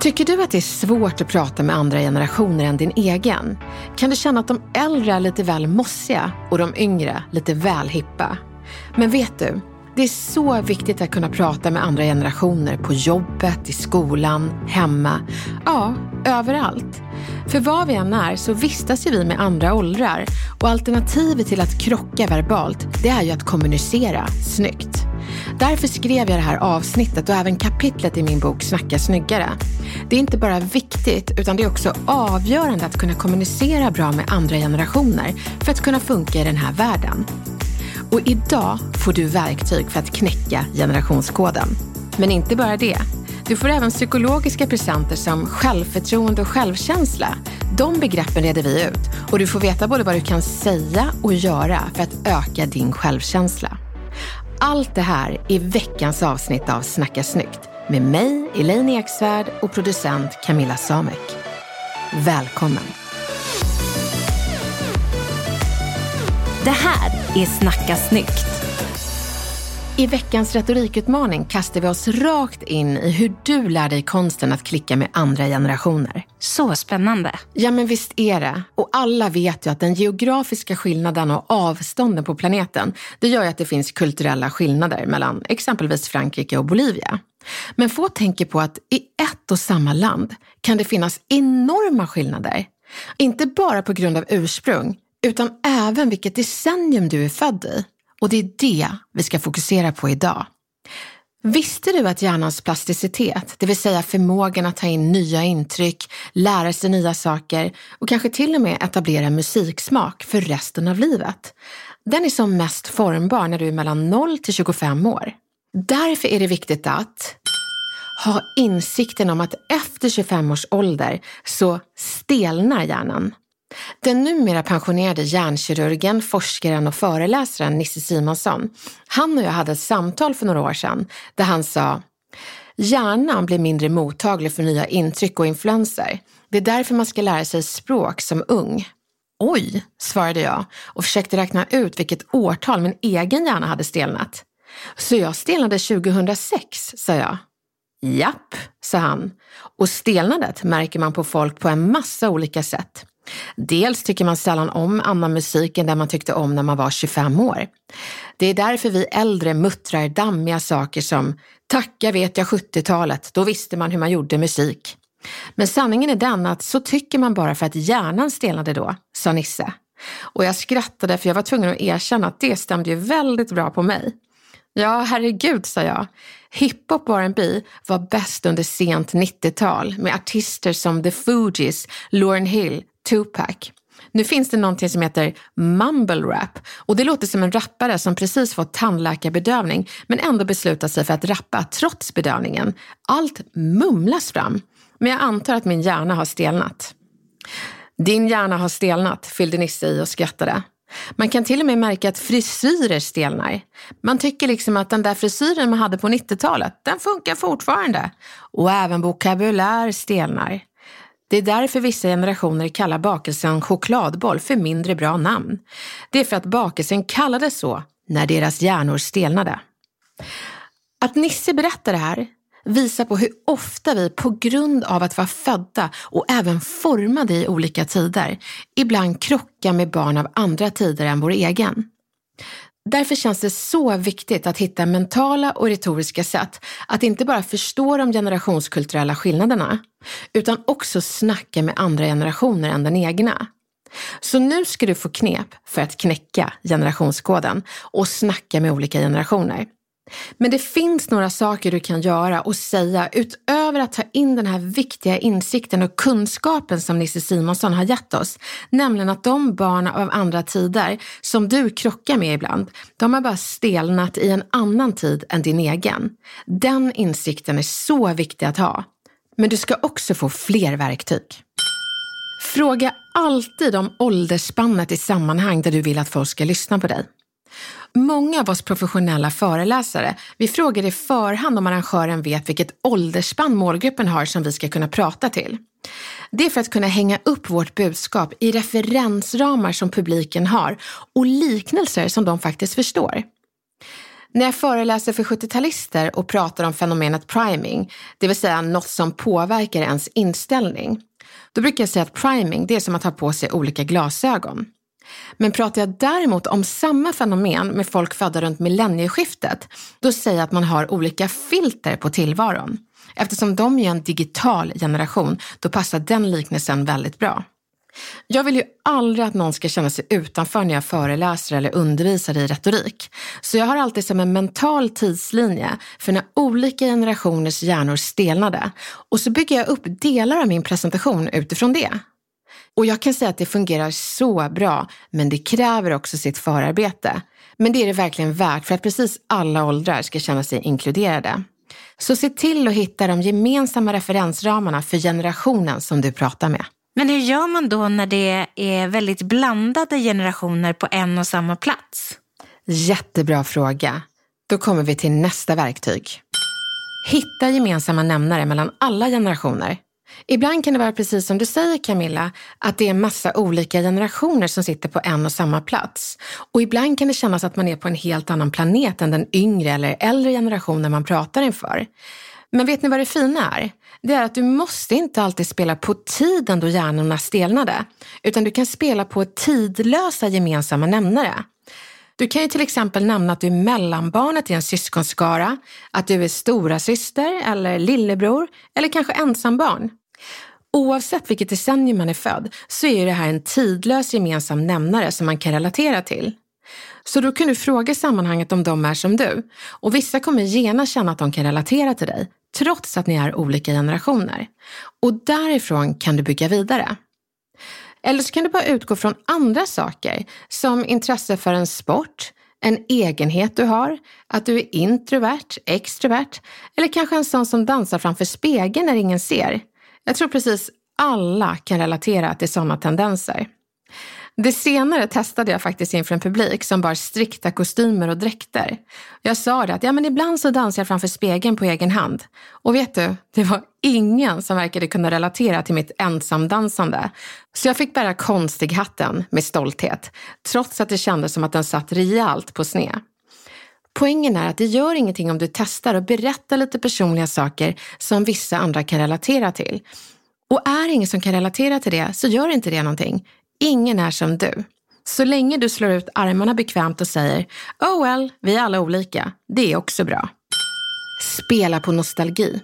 Tycker du att det är svårt att prata med andra generationer än din egen? Kan du känna att de äldre är lite väl mossiga och de yngre lite väl hippa? Men vet du? Det är så viktigt att kunna prata med andra generationer på jobbet, i skolan, hemma, ja, överallt. För var vi än är så vistas ju vi med andra åldrar och alternativet till att krocka verbalt, det är ju att kommunicera snyggt. Därför skrev jag det här avsnittet och även kapitlet i min bok Snacka snyggare. Det är inte bara viktigt, utan det är också avgörande att kunna kommunicera bra med andra generationer för att kunna funka i den här världen. Och idag får du verktyg för att knäcka generationskoden. Men inte bara det. Du får även psykologiska presenter som självförtroende och självkänsla. De begreppen reder vi ut och du får veta både vad du kan säga och göra för att öka din självkänsla. Allt det här är veckans avsnitt av Snacka snyggt med mig, Elaine Eksvärd och producent Camilla Samek. Välkommen! Det här är Snacka snyggt. I veckans retorikutmaning kastar vi oss rakt in i hur du lär dig konsten att klicka med andra generationer. Så spännande. Ja, men visst är det. Och alla vet ju att den geografiska skillnaden och avstånden på planeten, det gör ju att det finns kulturella skillnader mellan exempelvis Frankrike och Bolivia. Men få tänker på att i ett och samma land kan det finnas enorma skillnader. Inte bara på grund av ursprung, utan även vilket decennium du är född i. Och det är det vi ska fokusera på idag. Visste du att hjärnans plasticitet, det vill säga förmågan att ta in nya intryck, lära sig nya saker och kanske till och med etablera musiksmak för resten av livet, den är som mest formbar när du är mellan 0 till 25 år. Därför är det viktigt att ha insikten om att efter 25 års ålder så stelnar hjärnan. Den numera pensionerade hjärnkirurgen, forskaren och föreläsaren Nisse Simonsson, han och jag hade ett samtal för några år sedan där han sa Hjärnan blir mindre mottaglig för nya intryck och influenser. Det är därför man ska lära sig språk som ung. Oj, svarade jag och försökte räkna ut vilket årtal min egen hjärna hade stelnat. Så jag stelnade 2006, sa jag. Japp, sa han. Och stelnandet märker man på folk på en massa olika sätt. Dels tycker man sällan om annan musik än den man tyckte om när man var 25 år. Det är därför vi äldre muttrar dammiga saker som “tacka vet jag 70-talet, då visste man hur man gjorde musik”. Men sanningen är den att så tycker man bara för att hjärnan stelnade då, sa Nisse. Och jag skrattade för jag var tvungen att erkänna att det stämde ju väldigt bra på mig. Ja, herregud, sa jag. Hiphop och R&B var bäst under sent 90-tal med artister som The Fugees, Lauryn Hill, Tupac. Nu finns det någonting som heter mumble rap och det låter som en rappare som precis fått tandläkarbedövning men ändå beslutar sig för att rappa trots bedövningen. Allt mumlas fram. Men jag antar att min hjärna har stelnat. Din hjärna har stelnat, fyllde Nisse i och skrattade. Man kan till och med märka att frisyrer stelnar. Man tycker liksom att den där frisyren man hade på 90-talet, den funkar fortfarande. Och även vokabulär stelnar. Det är därför vissa generationer kallar bakelsen chokladboll för mindre bra namn. Det är för att bakelsen kallades så när deras hjärnor stelnade. Att Nisse berättar det här visar på hur ofta vi på grund av att vara födda och även formade i olika tider ibland krockar med barn av andra tider än vår egen. Därför känns det så viktigt att hitta mentala och retoriska sätt att inte bara förstå de generationskulturella skillnaderna, utan också snacka med andra generationer än den egna. Så nu ska du få knep för att knäcka generationskoden och snacka med olika generationer. Men det finns några saker du kan göra och säga utöver att ta in den här viktiga insikten och kunskapen som Nisse Simonsson har gett oss. Nämligen att de barn av andra tider som du krockar med ibland, de har bara stelnat i en annan tid än din egen. Den insikten är så viktig att ha. Men du ska också få fler verktyg. Fråga alltid om åldersspannet i sammanhang där du vill att folk ska lyssna på dig. Många av oss professionella föreläsare, vi frågar i förhand om arrangören vet vilket åldersspann målgruppen har som vi ska kunna prata till. Det är för att kunna hänga upp vårt budskap i referensramar som publiken har och liknelser som de faktiskt förstår. När jag föreläser för 70-talister och pratar om fenomenet priming, det vill säga något som påverkar ens inställning, då brukar jag säga att priming, det är som att ha på sig olika glasögon. Men pratar jag däremot om samma fenomen med folk födda runt millennieskiftet, då säger jag att man har olika filter på tillvaron. Eftersom de är en digital generation, då passar den liknelsen väldigt bra. Jag vill ju aldrig att någon ska känna sig utanför när jag föreläser eller undervisar i retorik. Så jag har alltid som en mental tidslinje för när olika generationers hjärnor stelnade och så bygger jag upp delar av min presentation utifrån det. Och jag kan säga att det fungerar så bra, men det kräver också sitt förarbete. Men det är det verkligen värt för att precis alla åldrar ska känna sig inkluderade. Så se till att hitta de gemensamma referensramarna för generationen som du pratar med. Men hur gör man då när det är väldigt blandade generationer på en och samma plats? Jättebra fråga. Då kommer vi till nästa verktyg. Hitta gemensamma nämnare mellan alla generationer. Ibland kan det vara precis som du säger Camilla, att det är en massa olika generationer som sitter på en och samma plats. Och ibland kan det kännas att man är på en helt annan planet än den yngre eller äldre generationen man pratar inför. Men vet ni vad det fina är? Det är att du måste inte alltid spela på tiden då hjärnorna stelnade, utan du kan spela på tidlösa gemensamma nämnare. Du kan ju till exempel nämna att du är mellanbarnet i en syskonskara, att du är stora syster eller lillebror eller kanske ensambarn. Oavsett vilket decennium man är född så är det här en tidlös gemensam nämnare som man kan relatera till. Så då kan du fråga sammanhanget om de är som du och vissa kommer genast känna att de kan relatera till dig trots att ni är olika generationer. Och därifrån kan du bygga vidare. Eller så kan du bara utgå från andra saker som intresse för en sport, en egenhet du har, att du är introvert, extrovert eller kanske en sån som dansar framför spegeln när ingen ser. Jag tror precis alla kan relatera till sådana tendenser. Det senare testade jag faktiskt inför en publik som bar strikta kostymer och dräkter. Jag sa det att ja, men ibland så dansar jag framför spegeln på egen hand. Och vet du, det var ingen som verkade kunna relatera till mitt ensamdansande. Så jag fick bära konstighatten med stolthet, trots att det kändes som att den satt rejält på sned. Poängen är att det gör ingenting om du testar och berättar lite personliga saker som vissa andra kan relatera till. Och är det ingen som kan relatera till det så gör inte det någonting. Ingen är som du. Så länge du slår ut armarna bekvämt och säger oh well, vi är alla olika, det är också bra. Spela på nostalgi.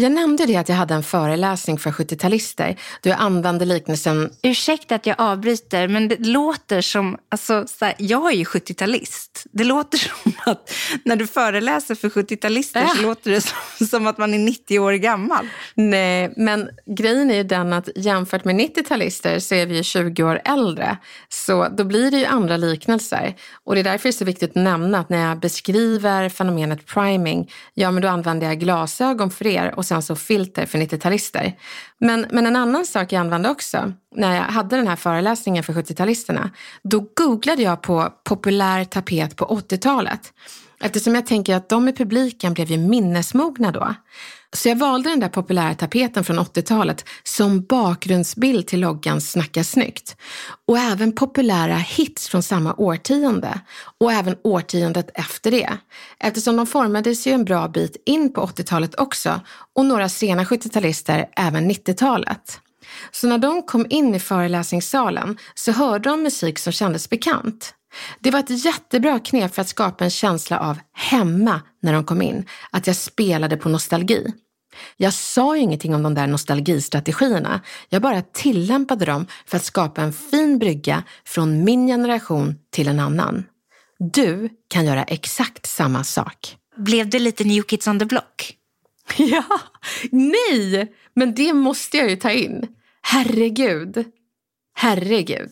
Jag nämnde det att jag hade en föreläsning för 70-talister då jag använde liknelsen... Ursäkta att jag avbryter, men det låter som... Alltså, här, jag är ju 70-talist. Det låter som att när du föreläser för 70-talister ja. så låter det som, som, att man är 90 år gammal. Nej, men grejen är ju den att jämfört med 90-talister så är vi ju 20 år äldre. Så då blir det ju andra liknelser. Och det är därför det är så viktigt att nämna att när jag beskriver fenomenet priming, ja men då använder jag glasögon för er och sen så filter för 90-talister. Men, men en annan sak jag använde också när jag hade den här föreläsningen för 70-talisterna, då googlade jag på populär tapet på 80-talet. Eftersom jag tänker att de i publiken blev ju minnesmogna då. Så jag valde den där populära tapeten från 80-talet som bakgrundsbild till loggan Snacka snyggt. Och även populära hits från samma årtionde och även årtiondet efter det. Eftersom de formades ju en bra bit in på 80-talet också och några sena 70-talister även 90-talet. Så när de kom in i föreläsningssalen så hörde de musik som kändes bekant. Det var ett jättebra knep för att skapa en känsla av hemma när de kom in, att jag spelade på nostalgi. Jag sa ju ingenting om de där nostalgistrategierna, jag bara tillämpade dem för att skapa en fin brygga från min generation till en annan. Du kan göra exakt samma sak. Blev det lite New Kids on the Block? Ja, nej, men det måste jag ju ta in. Herregud. Herregud.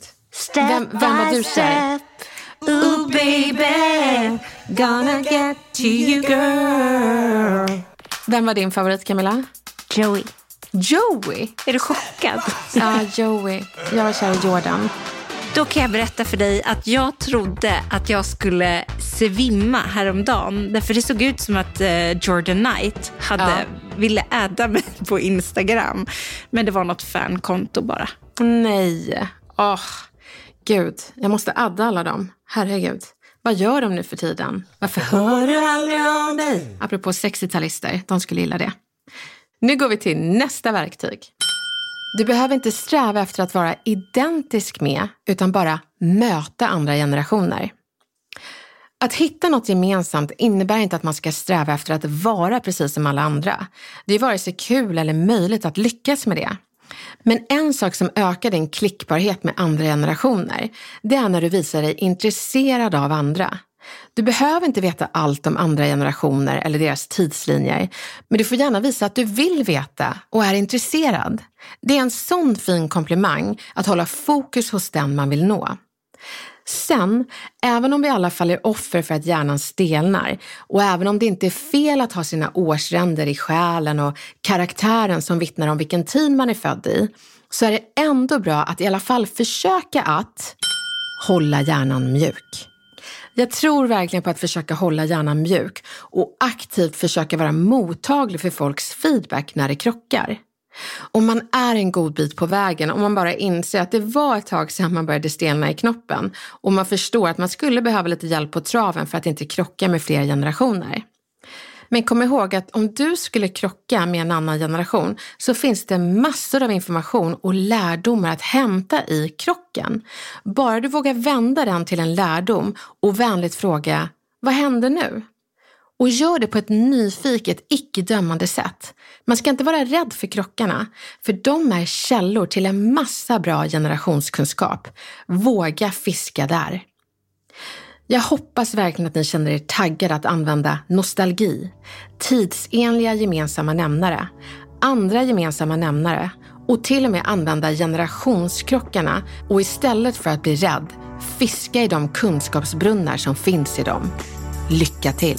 Vem, vem var du kär? Ooh baby, gonna get to you girl. Vem var din favorit Camilla? Joey. Joey? Är du chockad? Ja, Joey. Jag var kär i Jordan. Då kan jag berätta för dig att jag trodde att jag skulle svimma häromdagen. Därför det såg ut som att eh, Jordan Knight hade, Ja. ville äda mig på Instagram. Men det var något fankonto bara. Nej. Åh, gud. Jag måste adda alla dem. Herregud. Vad gör de nu för tiden? Varför hör du aldrig om dig? Apropå 60-talister, de skulle gilla det. Nu går vi till nästa verktyg. Du behöver inte sträva efter att vara identisk med, utan bara möta andra generationer. Att hitta något gemensamt innebär inte att man ska sträva efter att vara precis som alla andra. Det är vare sig kul eller möjligt att lyckas med det. Men en sak som ökar din klickbarhet med andra generationer, det är när du visar dig intresserad av andra. Du behöver inte veta allt om andra generationer eller deras tidslinjer, men du får gärna visa att du vill veta och är intresserad. Det är en sån fin komplimang att hålla fokus hos den man vill nå. Sen, även om vi alla faller offer för att hjärnan stelnar och även om det inte är fel att ha sina årsränder i själen och karaktären som vittnar om vilken tid man är född i, så är det ändå bra att i alla fall försöka att hålla hjärnan mjuk. Jag tror verkligen på att försöka hålla hjärnan mjuk och aktivt försöka vara mottaglig för folks feedback när det krockar. Och man är en god bit på vägen, om man bara inser att det var ett tag sedan man började stelna i knoppen och man förstår att man skulle behöva lite hjälp på traven för att inte krocka med fler generationer. Men kom ihåg att om du skulle krocka med en annan generation så finns det massor av information och lärdomar att hämta i krocken. Bara du vågar vända den till en lärdom och vänligt fråga, vad händer nu? Och gör det på ett nyfiket, icke-dömande sätt. Man ska inte vara rädd för krockarna, för de är källor till en massa bra generationskunskap. Våga fiska där. Jag hoppas verkligen att ni känner er taggade att använda nostalgi, tidsenliga gemensamma nämnare, andra gemensamma nämnare och till och med använda generationskrockarna och istället för att bli rädd, fiska i de kunskapsbrunnar som finns i dem. Lycka till!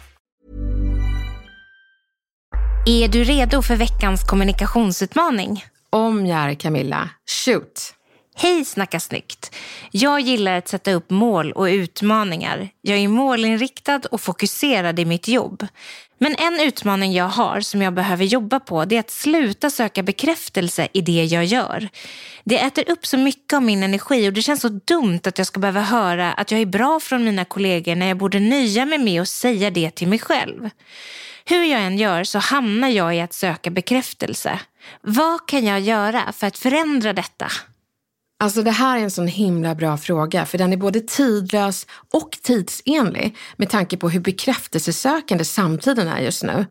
Är du redo för veckans kommunikationsutmaning? Om jag är Camilla, shoot! Hej Snacka snyggt! Jag gillar att sätta upp mål och utmaningar. Jag är målinriktad och fokuserad i mitt jobb. Men en utmaning jag har som jag behöver jobba på det är att sluta söka bekräftelse i det jag gör. Det äter upp så mycket av min energi och det känns så dumt att jag ska behöva höra att jag är bra från mina kollegor när jag borde nöja mig med att säga det till mig själv. Hur jag än gör så hamnar jag i att söka bekräftelse. Vad kan jag göra för att förändra detta? Alltså det här är en sån himla bra fråga för den är både tidlös och tidsenlig med tanke på hur bekräftelsesökande samtiden är just nu.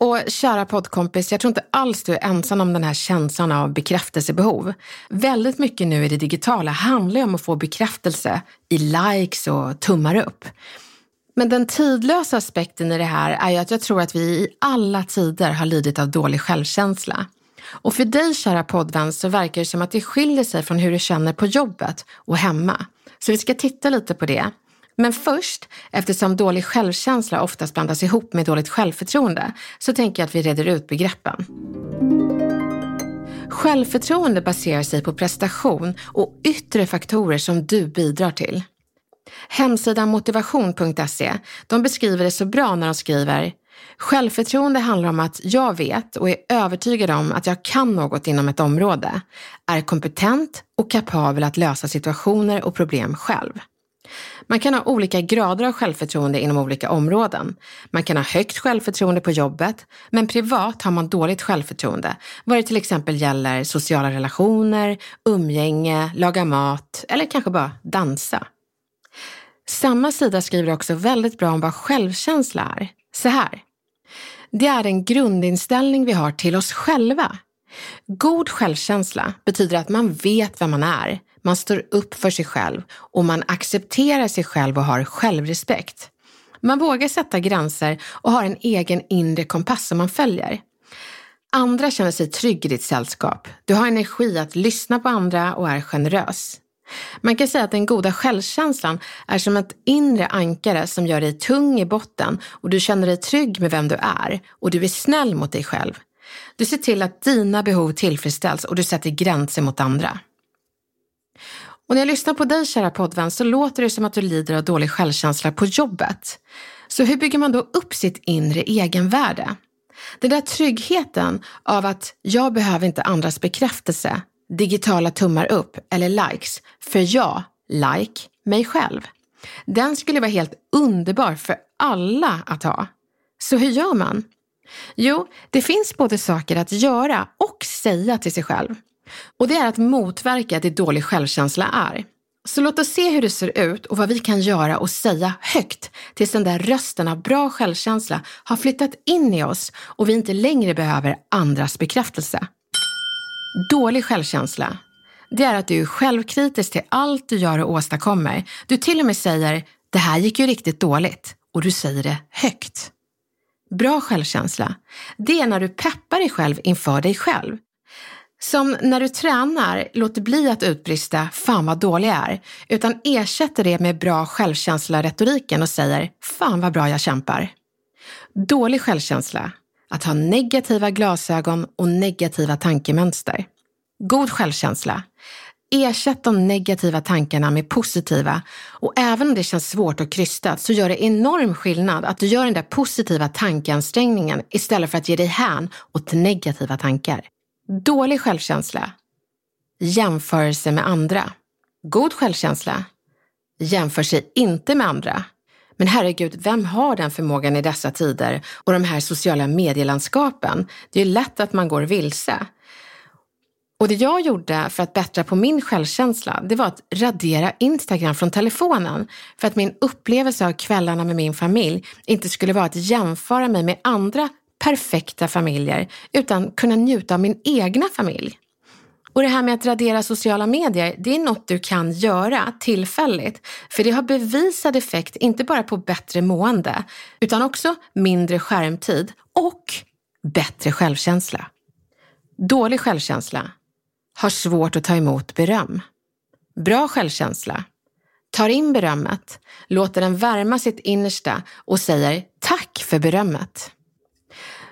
Och kära poddkompis, jag tror inte alls du är ensam om den här känslan av bekräftelsebehov. Väldigt mycket nu i det digitala handlar ju om att få bekräftelse i likes och tummar upp. Men den tidlösa aspekten i det här är ju att jag tror att vi i alla tider har lidit av dålig självkänsla. Och för dig kära poddvän så verkar det som att det skiljer sig från hur du känner på jobbet och hemma. Så vi ska titta lite på det. Men först, eftersom dålig självkänsla oftast blandas ihop med dåligt självförtroende, så tänker jag att vi reder ut begreppen. Självförtroende baserar sig på prestation och yttre faktorer som du bidrar till. Hemsidan motivation.se, de beskriver det så bra när de skriver Självförtroende handlar om att jag vet och är övertygad om att jag kan något inom ett område, är kompetent och kapabel att lösa situationer och problem själv. Man kan ha olika grader av självförtroende inom olika områden. Man kan ha högt självförtroende på jobbet, men privat har man dåligt självförtroende, vad det till exempel gäller sociala relationer, umgänge, laga mat eller kanske bara dansa. Samma sida skriver också väldigt bra om vad självkänsla är. Så här. Det är en grundinställning vi har till oss själva. God självkänsla betyder att man vet vem man är, man står upp för sig själv och man accepterar sig själv och har självrespekt. Man vågar sätta gränser och har en egen inre kompass som man följer. Andra känner sig trygg i ditt sällskap. Du har energi att lyssna på andra och är generös. Man kan säga att den goda självkänslan är som ett inre ankare som gör dig tung i botten och du känner dig trygg med vem du är och du är snäll mot dig själv. Du ser till att dina behov tillfredsställs och du sätter gränser mot andra. Och när jag lyssnar på dig kära poddvän så låter det som att du lider av dålig självkänsla på jobbet. Så hur bygger man då upp sitt inre egenvärde? Den där tryggheten av att jag behöver inte andras bekräftelse, digitala tummar upp eller likes, för jag like mig själv. Den skulle vara helt underbar för alla att ha. Så hur gör man? Jo, det finns både saker att göra och säga till sig själv. Och det är att motverka det dålig självkänsla är. Så låt oss se hur det ser ut och vad vi kan göra och säga högt tills den där rösten av bra självkänsla har flyttat in i oss och vi inte längre behöver andras bekräftelse. Dålig självkänsla, det är att du är självkritisk till allt du gör och åstadkommer. Du till och med säger, det här gick ju riktigt dåligt och du säger det högt. Bra självkänsla, det är när du peppar dig själv inför dig själv. Som när du tränar låter bli att utbrista “fan vad dålig jag är” utan ersätter det med bra självkänsla-retoriken och säger “fan vad bra jag kämpar”. Dålig självkänsla, att ha negativa glasögon och negativa tankemönster. God självkänsla, Ersätt de negativa tankarna med positiva och även om det känns svårt och krystat så gör det enorm skillnad att du gör den där positiva tankeansträngningen istället för att ge dig hän åt negativa tankar. Dålig självkänsla. Jämförelse med andra. God självkänsla. Jämför sig inte med andra. Men herregud, vem har den förmågan i dessa tider och de här sociala medielandskapen? Det är ju lätt att man går vilse. Och det jag gjorde för att bättra på min självkänsla, det var att radera Instagram från telefonen. För att min upplevelse av kvällarna med min familj inte skulle vara att jämföra mig med andra perfekta familjer, utan kunna njuta av min egna familj. Och det här med att radera sociala medier, det är något du kan göra tillfälligt. För det har bevisad effekt, inte bara på bättre mående, utan också mindre skärmtid och bättre självkänsla. Dålig självkänsla har svårt att ta emot beröm. Bra självkänsla tar in berömmet, låter den värma sitt innersta och säger tack för berömmet.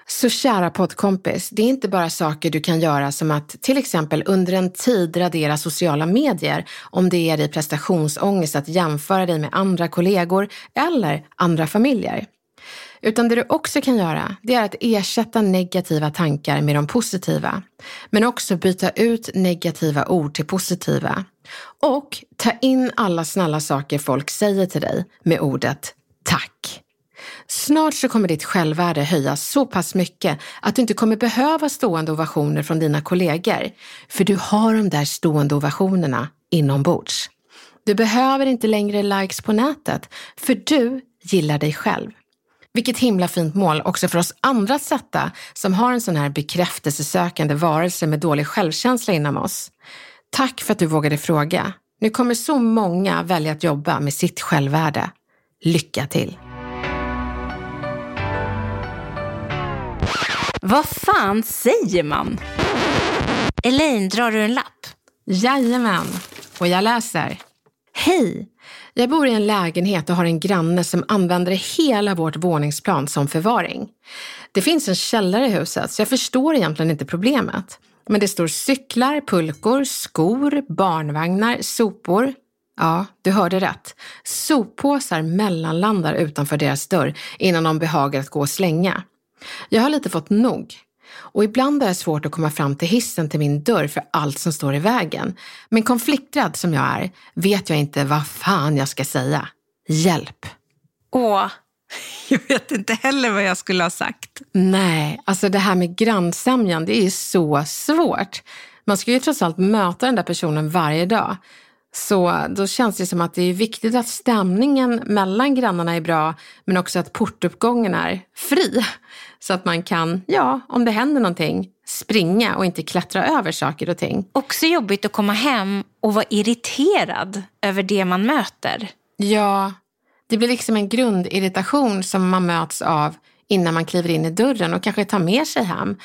Så kära poddkompis, det är inte bara saker du kan göra som att till exempel under en tid radera sociala medier om det ger dig prestationsångest att jämföra dig med andra kollegor eller andra familjer. Utan det du också kan göra, det är att ersätta negativa tankar med de positiva. Men också byta ut negativa ord till positiva. Och ta in alla snälla saker folk säger till dig med ordet tack. Snart så kommer ditt självvärde höjas så pass mycket att du inte kommer behöva stående ovationer från dina kollegor. För du har de där stående ovationerna inombords. Du behöver inte längre likes på nätet, för du gillar dig själv. Vilket himla fint mål också för oss andra att sätta som har en sån här bekräftelsesökande varelse med dålig självkänsla inom oss. Tack för att du vågade fråga. Nu kommer så många välja att jobba med sitt självvärde. Lycka till! Vad fan säger man? Elaine, drar du en lapp? Jajamän, och jag läser. Hej! Jag bor i en lägenhet och har en granne som använder hela vårt våningsplan som förvaring. Det finns en källare i huset så jag förstår egentligen inte problemet. Men det står cyklar, pulkor, skor, barnvagnar, sopor. Ja, du hörde rätt. Soppåsar mellanlandar utanför deras dörr innan de behagar att gå och slänga. Jag har lite fått nog. Och ibland är det svårt att komma fram till hissen till min dörr för allt som står i vägen. Men konflikträdd som jag är vet jag inte vad fan jag ska säga. Hjälp! Åh, jag vet inte heller vad jag skulle ha sagt. Nej, alltså det här med grannsämjan, det är så svårt. Man ska ju trots allt möta den där personen varje dag. Så då känns det som att det är viktigt att stämningen mellan grannarna är bra, men också att portuppgången är fri. Så att man kan, ja, om det händer någonting, springa och inte klättra över saker och ting. Också jobbigt att komma hem och vara irriterad över det man möter. Ja, det blir liksom en grundirritation som man möts av innan man kliver in i dörren och kanske tar med sig hem.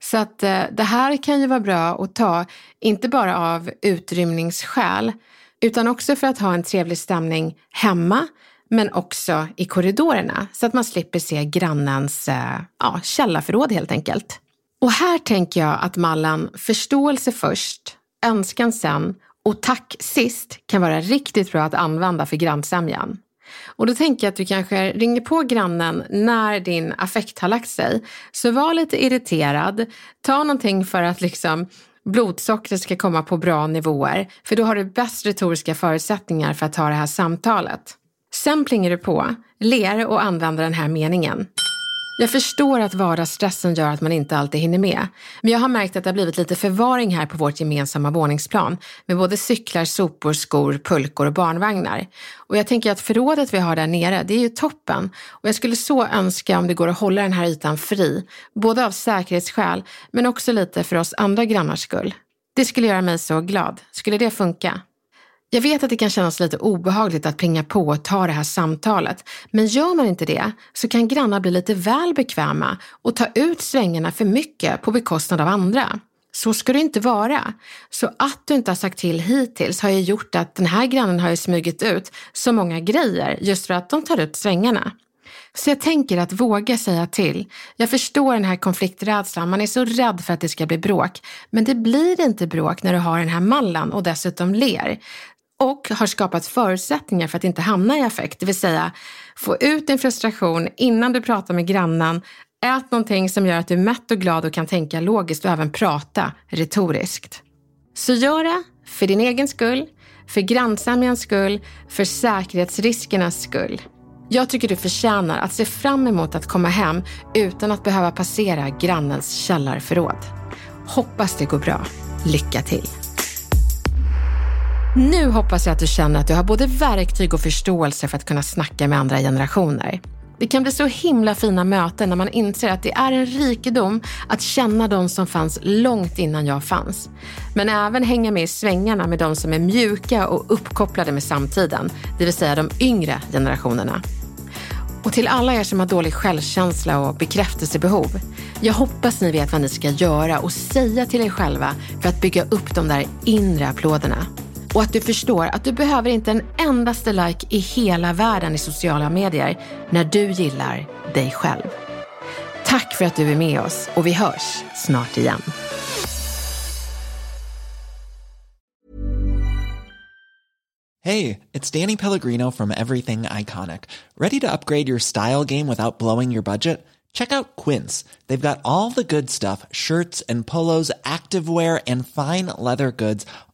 Så att eh, det här kan ju vara bra att ta, inte bara av utrymningsskäl, utan också för att ha en trevlig stämning hemma, men också i korridorerna så att man slipper se grannens eh, ja, källarförråd helt enkelt. Och här tänker jag att mallen förståelse först, önskan sen och tack sist kan vara riktigt bra att använda för grannsämjan. Och då tänker jag att du kanske ringer på grannen när din affekt har lagt sig. Så var lite irriterad, ta någonting för att liksom blodsockret ska komma på bra nivåer, för då har du bäst retoriska förutsättningar för att ta det här samtalet. Sen plingar du på, ler och använder den här meningen. Jag förstår att vardagsstressen gör att man inte alltid hinner med. Men jag har märkt att det har blivit lite förvaring här på vårt gemensamma våningsplan med både cyklar, sopor, skor, pulkor och barnvagnar. Och jag tänker att förrådet vi har där nere, det är ju toppen. Och jag skulle så önska om det går att hålla den här ytan fri, både av säkerhetsskäl men också lite för oss andra grannars skull. Det skulle göra mig så glad. Skulle det funka? Jag vet att det kan kännas lite obehagligt att plinga på och ta det här samtalet, men gör man inte det så kan grannar bli lite väl bekväma och ta ut svängarna för mycket på bekostnad av andra. Så ska det inte vara. Så att du inte har sagt till hittills har ju gjort att den här grannen har ju smugit ut så många grejer just för att de tar ut svängarna. Så jag tänker att våga säga till. Jag förstår den här konflikträdslan, man är så rädd för att det ska bli bråk. Men det blir inte bråk när du har den här mallen och dessutom ler och har skapat förutsättningar för att inte hamna i affekt. Det vill säga, få ut din frustration innan du pratar med grannen. Ät någonting som gör att du är mätt och glad och kan tänka logiskt och även prata retoriskt. Så gör det för din egen skull, för grannsämjans skull, för säkerhetsriskernas skull. Jag tycker du förtjänar att se fram emot att komma hem utan att behöva passera grannens källarförråd. Hoppas det går bra. Lycka till! Nu hoppas jag att du känner att du har både verktyg och förståelse för att kunna snacka med andra generationer. Det kan bli så himla fina möten när man inser att det är en rikedom att känna de som fanns långt innan jag fanns. Men även hänga med i svängarna med de som är mjuka och uppkopplade med samtiden, det vill säga de yngre generationerna. Och till alla er som har dålig självkänsla och bekräftelsebehov. Jag hoppas ni vet vad ni ska göra och säga till er själva för att bygga upp de där inre applåderna. Och att du förstår att du behöver inte en endaste like i hela världen i sociala medier när du gillar dig själv. Tack för att du är med oss och vi hörs snart igen. Hej, det är Danny Pellegrino från Everything Iconic. Ready to upgrade your style game without blowing your budget? Check out Quince. They've got all the good stuff, shirts and polos, activewear and fine leather goods